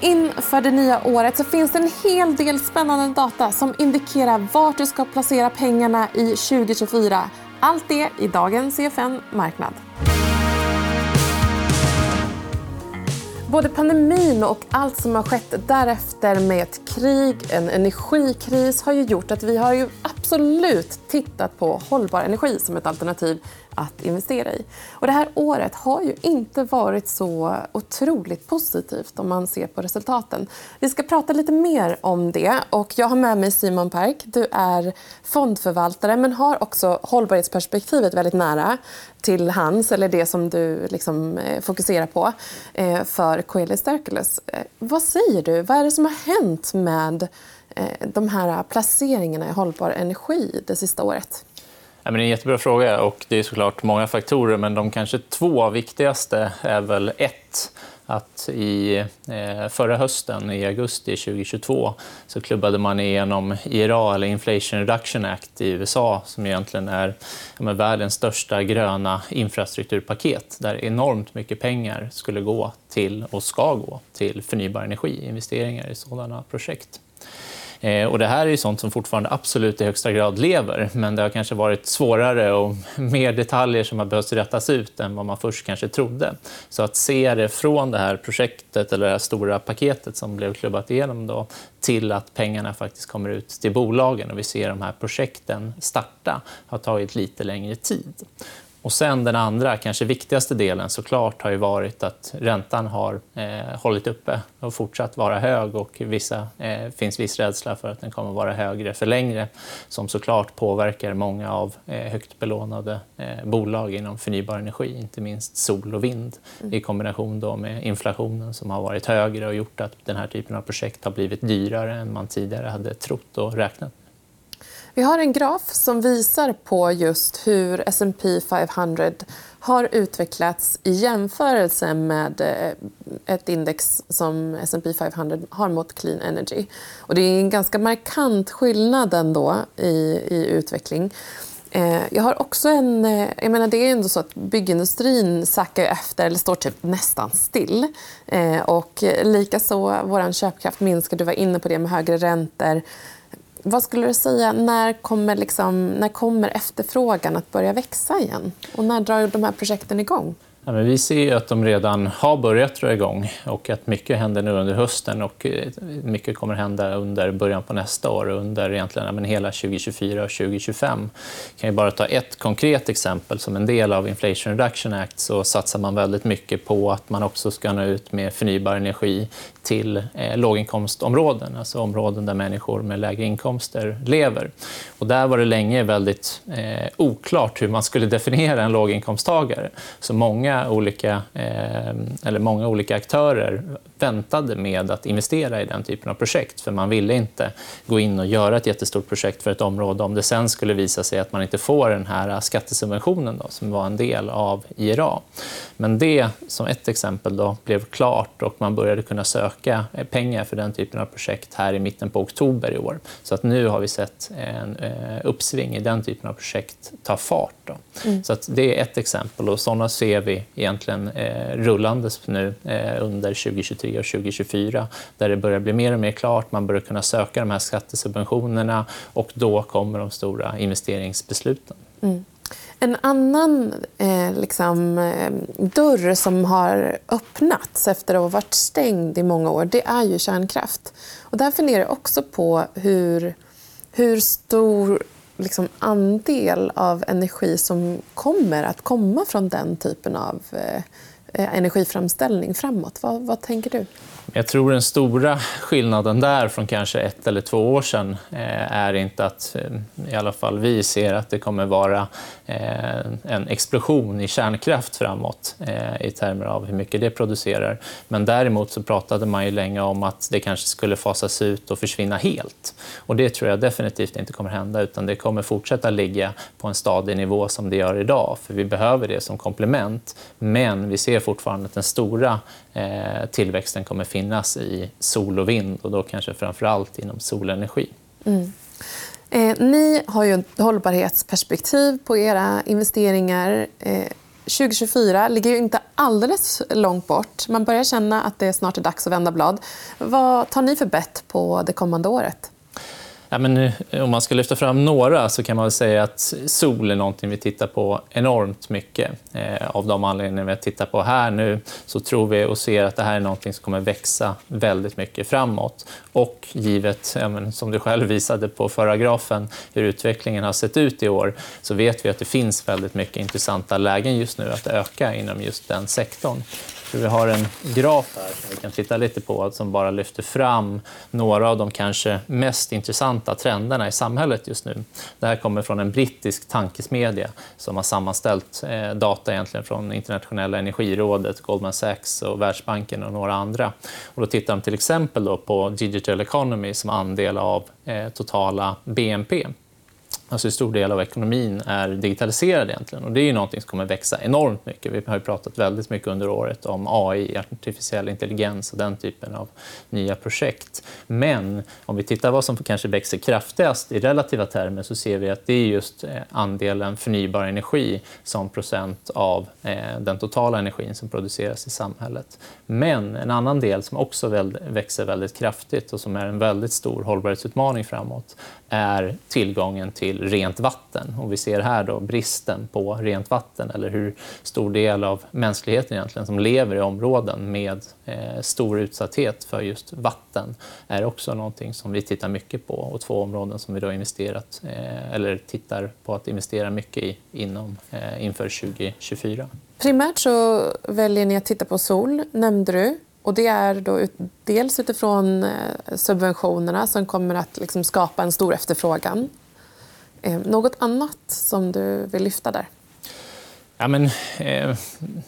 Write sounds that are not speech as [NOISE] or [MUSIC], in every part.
Inför det nya året så finns det en hel del spännande data som indikerar vart du ska placera pengarna i 2024. Allt det i dagens CFN Marknad. Både pandemin och allt som har skett därefter med ett krig, en energikris har ju gjort att vi har ju absolut tittat på hållbar energi som ett alternativ att investera i. Och det här året har ju inte varit så otroligt positivt om man ser på resultaten. Vi ska prata lite mer om det. och Jag har med mig Simon Park. Du är fondförvaltare men har också hållbarhetsperspektivet väldigt nära till hands, eller det som du liksom eh, fokuserar på, eh, för Coelis Circulus. Eh, vad säger du? Vad är det som har hänt med de här placeringarna i hållbar energi det sista året? Ja, men det är en jättebra fråga. och Det är såklart många faktorer. Men de kanske två viktigaste är väl ett att i eh, förra hösten, i augusti 2022, så klubbade man igenom IRA, eller Inflation Reduction Act, i USA som egentligen är ja, världens största gröna infrastrukturpaket där enormt mycket pengar skulle gå till, och ska gå till förnybar energi, investeringar i sådana projekt. Eh, och det här är sånt som fortfarande absolut i högsta grad lever, men det har kanske varit svårare och [LAUGHS] mer detaljer som har behövt rättas ut än vad man först kanske trodde. Så att se det från det här projektet, eller det här stora paketet som blev klubbat igenom då, till att pengarna faktiskt kommer ut till bolagen och vi ser de här projekten starta har tagit lite längre tid. Och sen den andra, kanske viktigaste delen såklart har ju varit att räntan har eh, hållit uppe och fortsatt vara hög. och vissa, eh, finns viss rädsla för att den kommer vara högre för längre som såklart påverkar många av eh, högt belånade eh, bolag inom förnybar energi, inte minst sol och vind mm. i kombination då med inflationen som har varit högre och gjort att den här typen av projekt har blivit dyrare än man tidigare hade trott och räknat vi har en graf som visar på just hur S&P 500 har utvecklats i jämförelse med eh, ett index som S&P 500 har mot clean energy. Och det är en ganska markant skillnad ändå i, i utveckling. Eh, jag har också en... Eh, jag menar, det är ändå så att byggindustrin sackar efter, eller står typ nästan still. Och likaså vår köpkraft minskar. Du var inne på det med högre räntor. Vad skulle du säga, när kommer, liksom, när kommer efterfrågan att börja växa igen? Och när drar de här projekten igång? Ja, men vi ser att de redan har börjat dra igång och att mycket händer nu under hösten och eh, mycket kommer hända under början på nästa år och under egentligen, men hela 2024 och 2025. Jag kan bara ta ett konkret exempel. Som en del av Inflation Reduction Act så satsar man väldigt mycket på att man också ska nå ut med förnybar energi till eh, låginkomstområden, alltså områden där människor med lägre inkomster lever. Och där var det länge väldigt eh, oklart hur man skulle definiera en låginkomsttagare. Så många olika, eh, eller många olika aktörer väntade med att investera i den typen av projekt. för Man ville inte gå in och göra ett jättestort projekt för ett område om det sen skulle visa sig att man inte får den här skattesubventionen då, som var en del av IRA. Men det, som ett exempel, då, blev klart och man började kunna söka eh, pengar för den typen av projekt här i mitten på oktober i år. Så att nu har vi sett en eh, uppsving i den typen av projekt ta fart. Då. Mm. Så det är ett exempel och sådana ser vi egentligen eh, rullandes nu eh, under 2023 och 2024 där det börjar bli mer och mer klart. Man börjar kunna söka de här skattesubventionerna och då kommer de stora investeringsbesluten. Mm. En annan eh, liksom, eh, dörr som har öppnats efter att ha varit stängd i många år det är ju kärnkraft. Och där funderar jag också på hur, hur stor liksom, andel av energi som kommer att komma från den typen av eh, eh, energiframställning framåt. Vad, vad tänker du? Jag tror den stora skillnaden där från kanske ett eller två år sedan eh, är inte att eh, i alla fall vi ser att det kommer vara eh, en explosion i kärnkraft framåt i termer av hur mycket det producerar. Men däremot så pratade man ju länge om att det kanske skulle fasas ut och försvinna helt. Och Det tror jag definitivt inte kommer hända utan det kommer fortsätta ligga på en stadig nivå som det gör idag. För vi behöver det som komplement. Men vi ser fortfarande att den stora tillväxten kommer finnas finnas i sol och vind och då kanske framför allt inom solenergi. Mm. Eh, ni har ju ett hållbarhetsperspektiv på era investeringar. Eh, 2024 ligger ju inte alldeles långt bort. Man börjar känna att det snart är dags att vända blad. Vad tar ni för bett på det kommande året? Ja, men, om man ska lyfta fram några så kan man säga att sol är någonting vi tittar på enormt mycket. Eh, av de anledningar vi tittar på här nu så tror vi och ser att det här är någonting som kommer växa väldigt mycket framåt. Och givet, ja, men, som du själv visade på förra grafen, hur utvecklingen har sett ut i år så vet vi att det finns väldigt mycket intressanta lägen just nu att öka inom just den sektorn. Vi har en graf här som vi kan titta lite på som bara lyfter fram några av de kanske mest intressanta trenderna i samhället just nu. Det här kommer från en brittisk tankesmedja som har sammanställt eh, data egentligen från Internationella energirådet, Goldman Sachs och Världsbanken och några andra. Och då tittar de till exempel då på digital economy som andel av eh, totala BNP. Alltså en stor del av ekonomin är digitaliserad egentligen. Och det är något som kommer växa enormt mycket. Vi har pratat väldigt mycket under året om AI, artificiell intelligens och den typen av nya projekt. Men om vi tittar vad som kanske växer kraftigast i relativa termer så ser vi att det är just eh, andelen förnybar energi som procent av eh, den totala energin som produceras i samhället. Men en annan del som också växer väldigt kraftigt och som är en väldigt stor hållbarhetsutmaning framåt är tillgången till rent vatten. Och vi ser här då bristen på rent vatten eller hur stor del av mänskligheten egentligen som lever i områden med eh, stor utsatthet för just vatten är också någonting som vi tittar mycket på och två områden som vi då investerat eh, eller tittar på att investera mycket i inom, eh, inför 2024. Primärt så väljer ni att titta på sol, nämnde du. Och det är då ut, dels utifrån eh, subventionerna som kommer att liksom skapa en stor efterfrågan. Eh, något annat som du vill lyfta där? Ja, men, eh,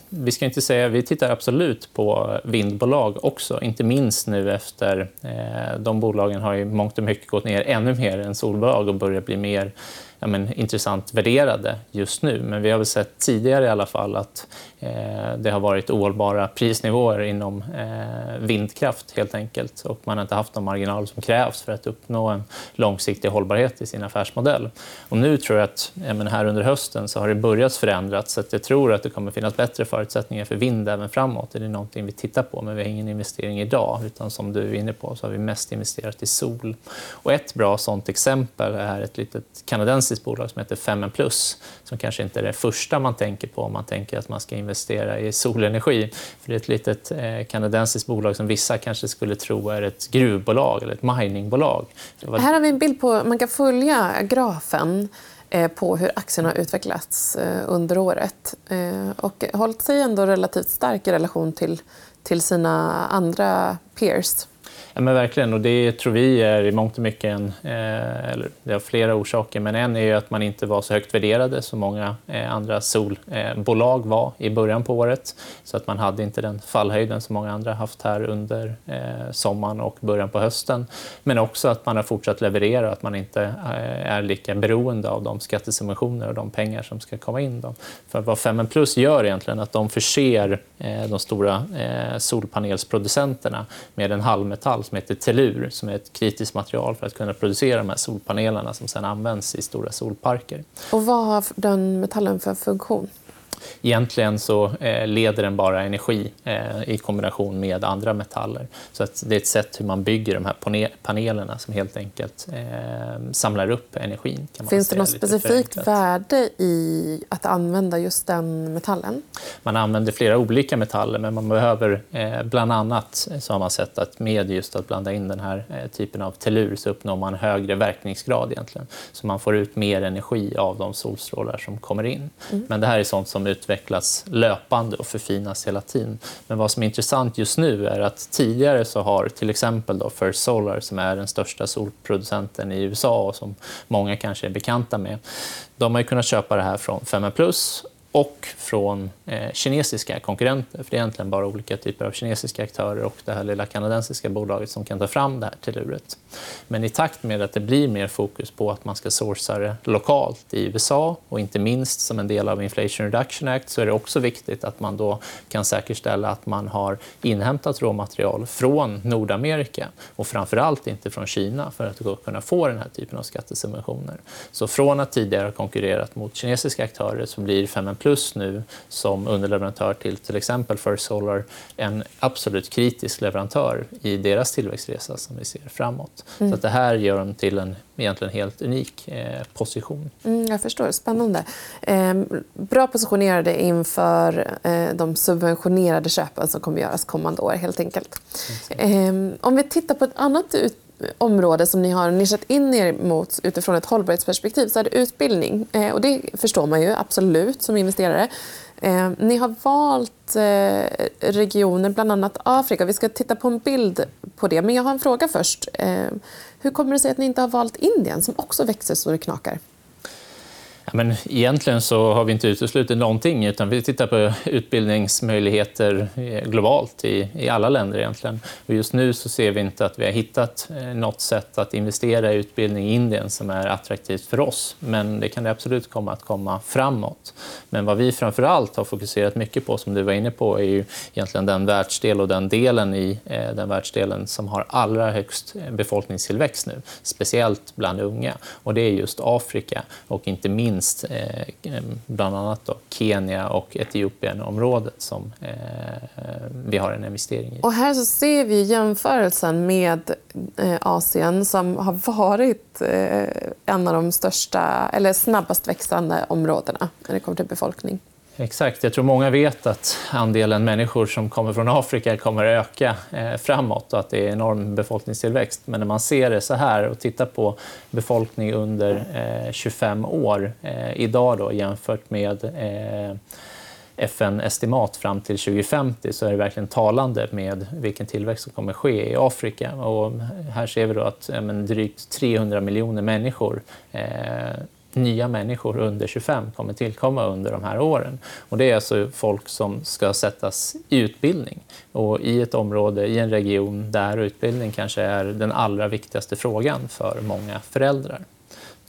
vi ska inte säga, vi tittar absolut på vindbolag också, inte minst nu efter... Eh, de bolagen har i mångt och mycket gått ner ännu mer än solbolag och börjar bli mer ja, men, intressant värderade just nu. Men vi har väl sett tidigare i alla fall att Eh, det har varit ohållbara prisnivåer inom eh, vindkraft helt enkelt. Och man har inte haft de marginaler som krävs för att uppnå en långsiktig hållbarhet i sin affärsmodell. Och nu tror jag att men här under hösten så har det börjat förändras. Så jag tror att det kommer finnas bättre förutsättningar för vind även framåt. Det är någonting vi tittar på, men vi har ingen investering idag. Utan som du är inne på så har vi mest investerat i sol. Och ett bra sånt exempel är ett litet kanadensiskt bolag som heter Femmen Plus som kanske inte är det första man tänker på om man tänker att man ska investera i solenergi. För det är ett litet eh, kanadensiskt bolag som vissa kanske skulle tro är ett gruvbolag eller ett miningbolag. Här har vi en bild på... Man kan följa grafen eh, på hur aktien har utvecklats eh, under året. Och hållit sig ändå relativt stark i relation till, till sina andra peers. Ja, men verkligen. Och det tror vi är i mångt och mycket en... Eh, eller det har flera orsaker, men en är att man inte var så högt värderade som många eh, andra solbolag var i början på året. Så att man hade inte den fallhöjden som många andra haft här under eh, sommaren och början på hösten. Men också att man har fortsatt leverera och att man inte eh, är lika beroende av de skattesubventioner och de pengar som ska komma in. Då. För vad 5 Plus gör egentligen är att de förser eh, de stora eh, solpanelsproducenterna med en halvmetall metall som heter tellur som är ett kritiskt material för att kunna producera de här solpanelerna som sedan används i stora solparker. Och vad har den metallen för funktion? Egentligen så eh, leder den bara energi eh, i kombination med andra metaller. Så att det är ett sätt hur man bygger de här panelerna som helt enkelt eh, samlar upp energin. Finns det något specifikt värde i att använda just den metallen? Man använder flera olika metaller, men man behöver bland annat så har man sett att med just att blanda in den här typen av tellur så uppnår man högre verkningsgrad egentligen. Så man får ut mer energi av de solstrålar som kommer in. Mm. Men det här är sånt som utvecklas löpande och förfinas hela tiden. Men vad som är intressant just nu är att tidigare så har till exempel då First Solar, som är den största solproducenten i USA och som många kanske är bekanta med, de har kunnat köpa det här från 5 Plus och från eh, kinesiska konkurrenter. För det är egentligen bara olika typer av kinesiska aktörer och det här lilla kanadensiska bolaget som kan ta fram det här telluret. Men i takt med att det blir mer fokus på att man ska sourca det lokalt i USA och inte minst som en del av Inflation Reduction Act så är det också viktigt att man då kan säkerställa att man har inhämtat råmaterial från Nordamerika och framför allt inte från Kina för att kunna få den här typen av skattesubventioner. Så från att tidigare ha konkurrerat mot kinesiska aktörer så blir 5 Plus nu som underleverantör till till exempel First Solar en absolut kritisk leverantör i deras tillväxtresa som vi ser framåt. Mm. Så att det här gör dem till en egentligen helt unik eh, position. Mm, jag förstår. Spännande. Eh, bra positionerade inför eh, de subventionerade köpen som kommer göras kommande år. helt enkelt. Mm. om vi tittar på ett annat ut område som ni har nischat in er mot utifrån ett hållbarhetsperspektiv så är det utbildning. Eh, och det förstår man ju absolut som investerare. Eh, ni har valt eh, regioner, bland annat Afrika. Vi ska titta på en bild på det. Men jag har en fråga först. Eh, hur kommer det sig att ni inte har valt Indien som också växer så det knakar? Ja, men egentligen så har vi inte uteslutit någonting utan vi tittar på utbildningsmöjligheter eh, globalt i, i alla länder. egentligen. Och just nu så ser vi inte att vi har hittat eh, något sätt att investera i utbildning i Indien som är attraktivt för oss. Men det kan det absolut komma att komma framåt. Men vad vi framför allt har fokuserat mycket på, som du var inne på, är ju egentligen den världsdel och den delen i eh, den världsdelen som har allra högst eh, befolkningstillväxt nu, speciellt bland unga. Och det är just Afrika och inte minst minst eh, bland annat då Kenya och Etiopienområdet som eh, vi har en investering i. Och här så ser vi jämförelsen med eh, Asien som har varit eh, en av de största eller snabbast växande områdena när det kommer till befolkning. Exakt. Jag tror många vet att andelen människor som kommer från Afrika kommer att öka eh, framåt och att det är enorm befolkningstillväxt. Men när man ser det så här och tittar på befolkning under eh, 25 år eh, idag då, jämfört med FN-estimat fram till 2050 så är det verkligen talande med vilken tillväxt som kommer ske i Afrika. Och här ser vi då att ja, drygt 300 miljoner människor eh, nya människor under 25 kommer tillkomma under de här åren. Och det är alltså folk som ska sättas i utbildning och i ett område, i en region där utbildning kanske är den allra viktigaste frågan för många föräldrar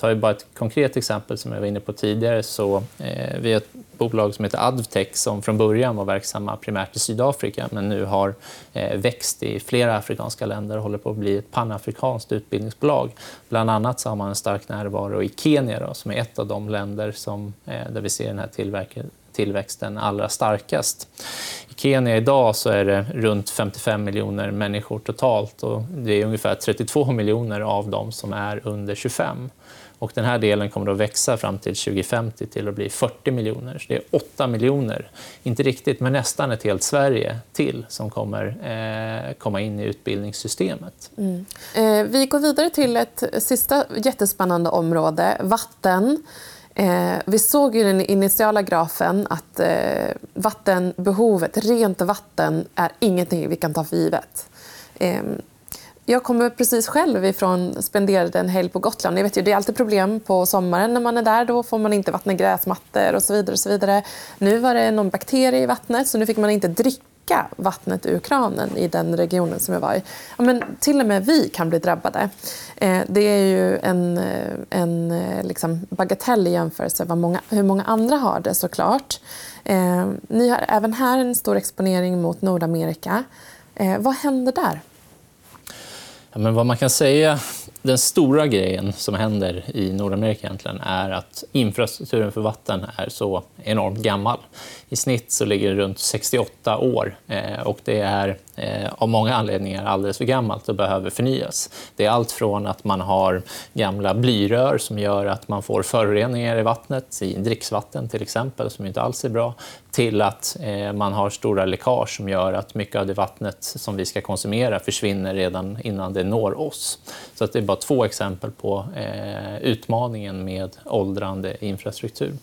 tar vi bara ett konkret exempel som jag var inne på tidigare så eh, vi har ett bolag som heter Advtech som från början var verksamma primärt i Sydafrika men nu har eh, växt i flera afrikanska länder och håller på att bli ett panafrikanskt utbildningsbolag. Bland annat så har man en stark närvaro i Kenya då, som är ett av de länder som, eh, där vi ser den här tillväxten allra starkast. I Kenya idag så är det runt 55 miljoner människor totalt och det är ungefär 32 miljoner av dem som är under 25. Och den här delen kommer att växa fram till 2050 till att bli 40 miljoner. Så det är 8 miljoner, inte riktigt, men nästan ett helt Sverige till som kommer eh, komma in i utbildningssystemet. Mm. Eh, vi går vidare till ett sista jättespännande område, vatten. Eh, vi såg i den initiala grafen att eh, vattenbehovet, rent vatten, är ingenting vi kan ta för givet. Ehm, jag kommer precis själv ifrån spenderade en helg på Gotland. Jag vet ju, det är alltid problem på sommaren när man är där. Då får man inte vattna gräsmattor och så vidare. Och så vidare. Nu var det någon bakterie i vattnet så nu fick man inte dricka vattnet ur kranen i den regionen som jag var i. Ja, men till och med vi kan bli drabbade. Eh, det är ju en, eh, en eh, liksom bagatell i jämförelse med många, hur många andra har det såklart. Eh, ni har även här en stor exponering mot Nordamerika. Eh, vad händer där? Ja, men vad man kan säga, den stora grejen som händer i Nordamerika egentligen är att infrastrukturen för vatten är så enormt gammal. I snitt så ligger det runt 68 år eh, och det är eh, av många anledningar alldeles för gammalt och behöver förnyas. Det är allt från att man har gamla blyrör som gör att man får föroreningar i vattnet, i dricksvatten till exempel, som inte alls är bra, till att eh, man har stora läckage som gör att mycket av det vattnet som vi ska konsumera försvinner redan innan det når oss. Så att det är bara två exempel på eh, utmaningen med åldrande infrastruktur.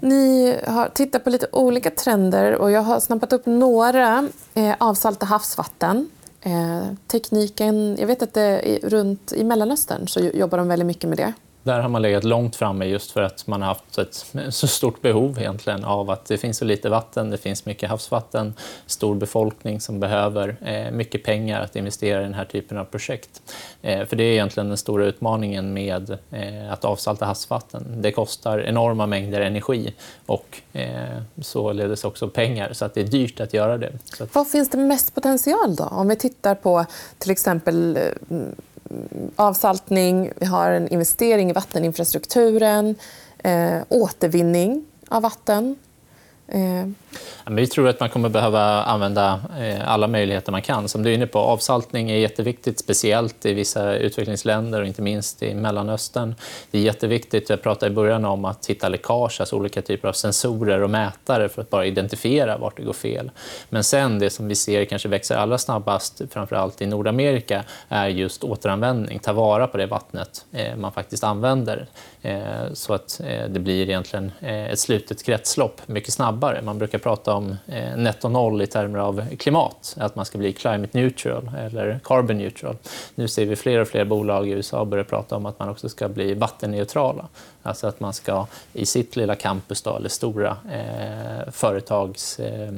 Ni har tittat på lite olika trender och jag har snappat upp några. Eh, avsalta havsvatten. Eh, tekniken, jag vet att det runt i Mellanöstern så jobbar de väldigt mycket med det. Där har man legat långt framme just för att man har haft ett [LAUGHS] så stort behov egentligen av att det finns så lite vatten, det finns mycket havsvatten, stor befolkning som behöver eh, mycket pengar att investera i den här typen av projekt. Eh, för det är egentligen den stora utmaningen med eh, att avsalta havsvatten. Det kostar enorma mängder energi och eh, således också pengar, så att det är dyrt att göra det. Att... Var finns det mest potential då? Om vi tittar på till exempel eh, avsaltning, vi har en investering i vatteninfrastrukturen, eh, återvinning. av vatten. Eh, vi tror att man kommer behöva använda eh, alla möjligheter man kan. Som du är inne på, avsaltning är jätteviktigt, speciellt i vissa utvecklingsländer och inte minst i Mellanöstern. Det är jätteviktigt, jag pratade i början om att hitta läckage, alltså olika typer av sensorer och mätare för att bara identifiera vart det går fel. Men sen det som vi ser kanske växer allra snabbast, framförallt i Nordamerika, är just återanvändning. Ta vara på det vattnet eh, man faktiskt använder eh, så att det blir egentligen ett slutet kretslopp mycket snabbare. Man brukar prata om eh, netto noll i termer av klimat, att man ska bli climate neutral eller carbon neutral. Nu ser vi fler och fler bolag i USA börja prata om att man också ska bli vattenneutrala. Alltså att man ska i sitt lilla campus då, eller stora eh, företags eh,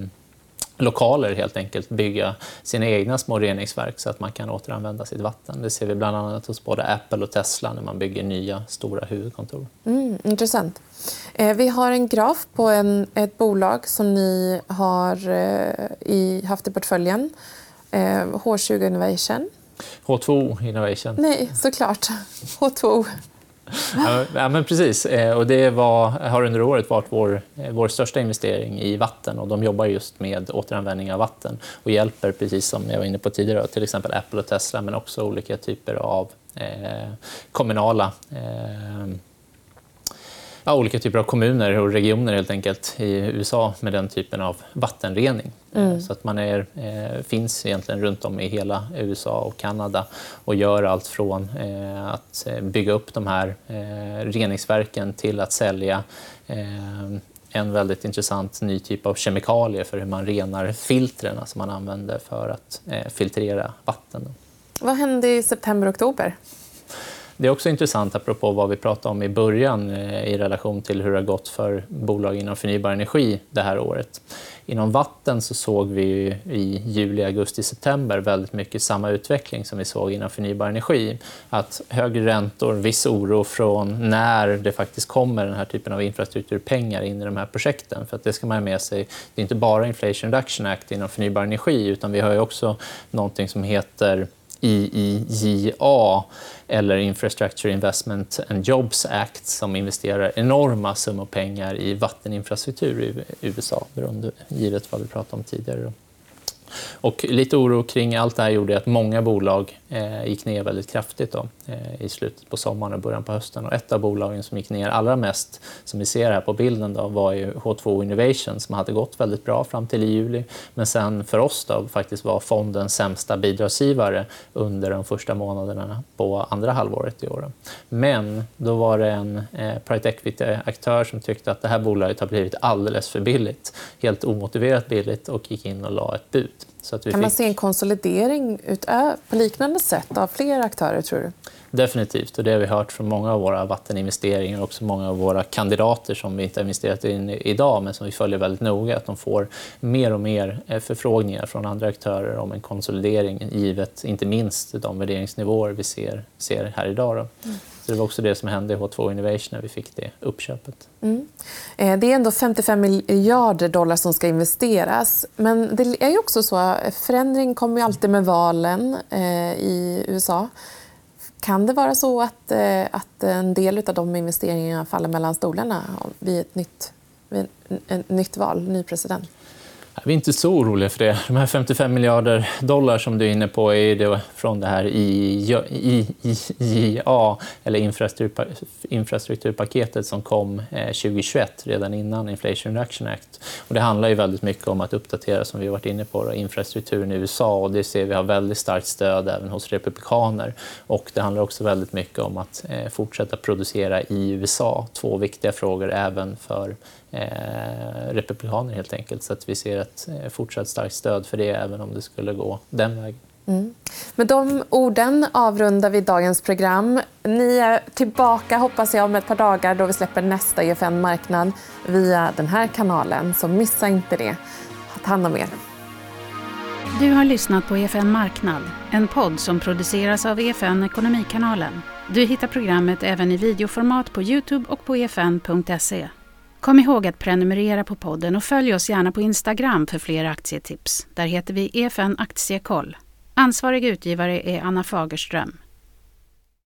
lokaler helt enkelt bygga sina egna små reningsverk så att man kan återanvända sitt vatten. Det ser vi bland annat hos både Apple och Tesla när man bygger nya stora huvudkontor. Mm, intressant. Eh, vi har en graf på en, ett bolag som ni har eh, i, haft i portföljen. Eh, H20 Innovation. H2 Innovation. Nej, såklart. [LAUGHS] H2 ja, men precis. Eh, och det var, har under året varit vår, eh, vår största investering i vatten. Och de jobbar just med återanvändning av vatten och hjälper, precis som jag var inne på tidigare, till exempel Apple och Tesla men också olika typer av eh, kommunala eh, ja, olika typer av kommuner och regioner helt enkelt i USA med den typen av vattenrening. Mm. Så att man är, eh, finns egentligen runt om i hela USA och Kanada och gör allt från eh, att eh, bygga upp de här eh, reningsverken till att sälja eh, en väldigt intressant ny typ av kemikalier för hur man renar filtren som man använder för att eh, filtrera vatten. Vad hände i september-oktober? Det är också intressant, apropå vad vi pratade om i början eh, i relation till hur det har gått för bolag inom förnybar energi det här året. Inom vatten så såg vi i juli, augusti, september väldigt mycket samma utveckling som vi såg inom förnybar energi. Att högre räntor, viss oro från när det faktiskt kommer den här typen av infrastrukturpengar in i de här projekten. För att det ska man ha med sig. Det är inte bara Inflation Reduction Act inom förnybar energi utan vi har också någonting som heter IIJA eller Infrastructure Investment and Jobs Act som investerar enorma summor pengar i vatteninfrastruktur i USA, givet vad vi pratade om tidigare. Och lite oro kring allt det här gjorde att många bolag gick ner väldigt kraftigt då, eh, i slutet på sommaren och början på hösten. Och ett av bolagen som gick ner allra mest, som vi ser här på bilden, då, var ju H2 Innovation som hade gått väldigt bra fram till i juli. Men sen för oss då, faktiskt var fondens sämsta bidragsgivare under de första månaderna på andra halvåret i år. Men då var det en eh, private equity-aktör som tyckte att det här bolaget har blivit alldeles för billigt. Helt omotiverat billigt och gick in och la ett bud kan fick... man se en konsolidering på liknande sätt av fler aktörer, tror du? Definitivt. och Det har vi hört från många av våra vatteninvesteringar och också många av våra kandidater som vi inte har investerat in idag men som vi följer väldigt noga. Att de får mer och mer eh, förfrågningar från andra aktörer om en konsolidering givet inte minst de värderingsnivåer vi ser, ser här idag. Mm. Så det var också det som hände i H2 Innovation när vi fick det uppköpet. Mm. Eh, det är ändå 55 miljarder dollar som ska investeras. Men det är ju också så att förändring kommer alltid med valen eh, i USA. Kan det vara så att, eh, att en del av de investeringarna faller mellan stolarna vid ett nytt, vid ett nytt val, ny president? Vi är inte så oroliga för det. De här 55 miljarder dollar som du är inne på är det från det här IIA, eller infrastrukturpaketet som kom eh, 2021, redan innan Inflation Reduction Act. Och det handlar ju väldigt mycket om att uppdatera, som vi varit inne på, infrastrukturen i USA. Och det ser vi har väldigt starkt stöd även hos republikaner. Och det handlar också väldigt mycket om att eh, fortsätta producera i USA. Två viktiga frågor även för eh, republikaner helt enkelt. Så att vi ser ett eh, fortsatt starkt stöd för det även om det skulle gå den vägen. Mm. Med de orden avrundar vi dagens program. Ni är tillbaka hoppas jag om ett par dagar då vi släpper nästa EFN Marknad via den här kanalen. Så missa inte det. Ta hand om er. Du har lyssnat på EFN Marknad, en podd som produceras av EFN Ekonomikanalen. Du hittar programmet även i videoformat på Youtube och på efn.se. Kom ihåg att prenumerera på podden och följ oss gärna på Instagram för fler aktietips. Där heter vi EFN Aktiekoll. Ansvarig utgivare är Anna Fagerström.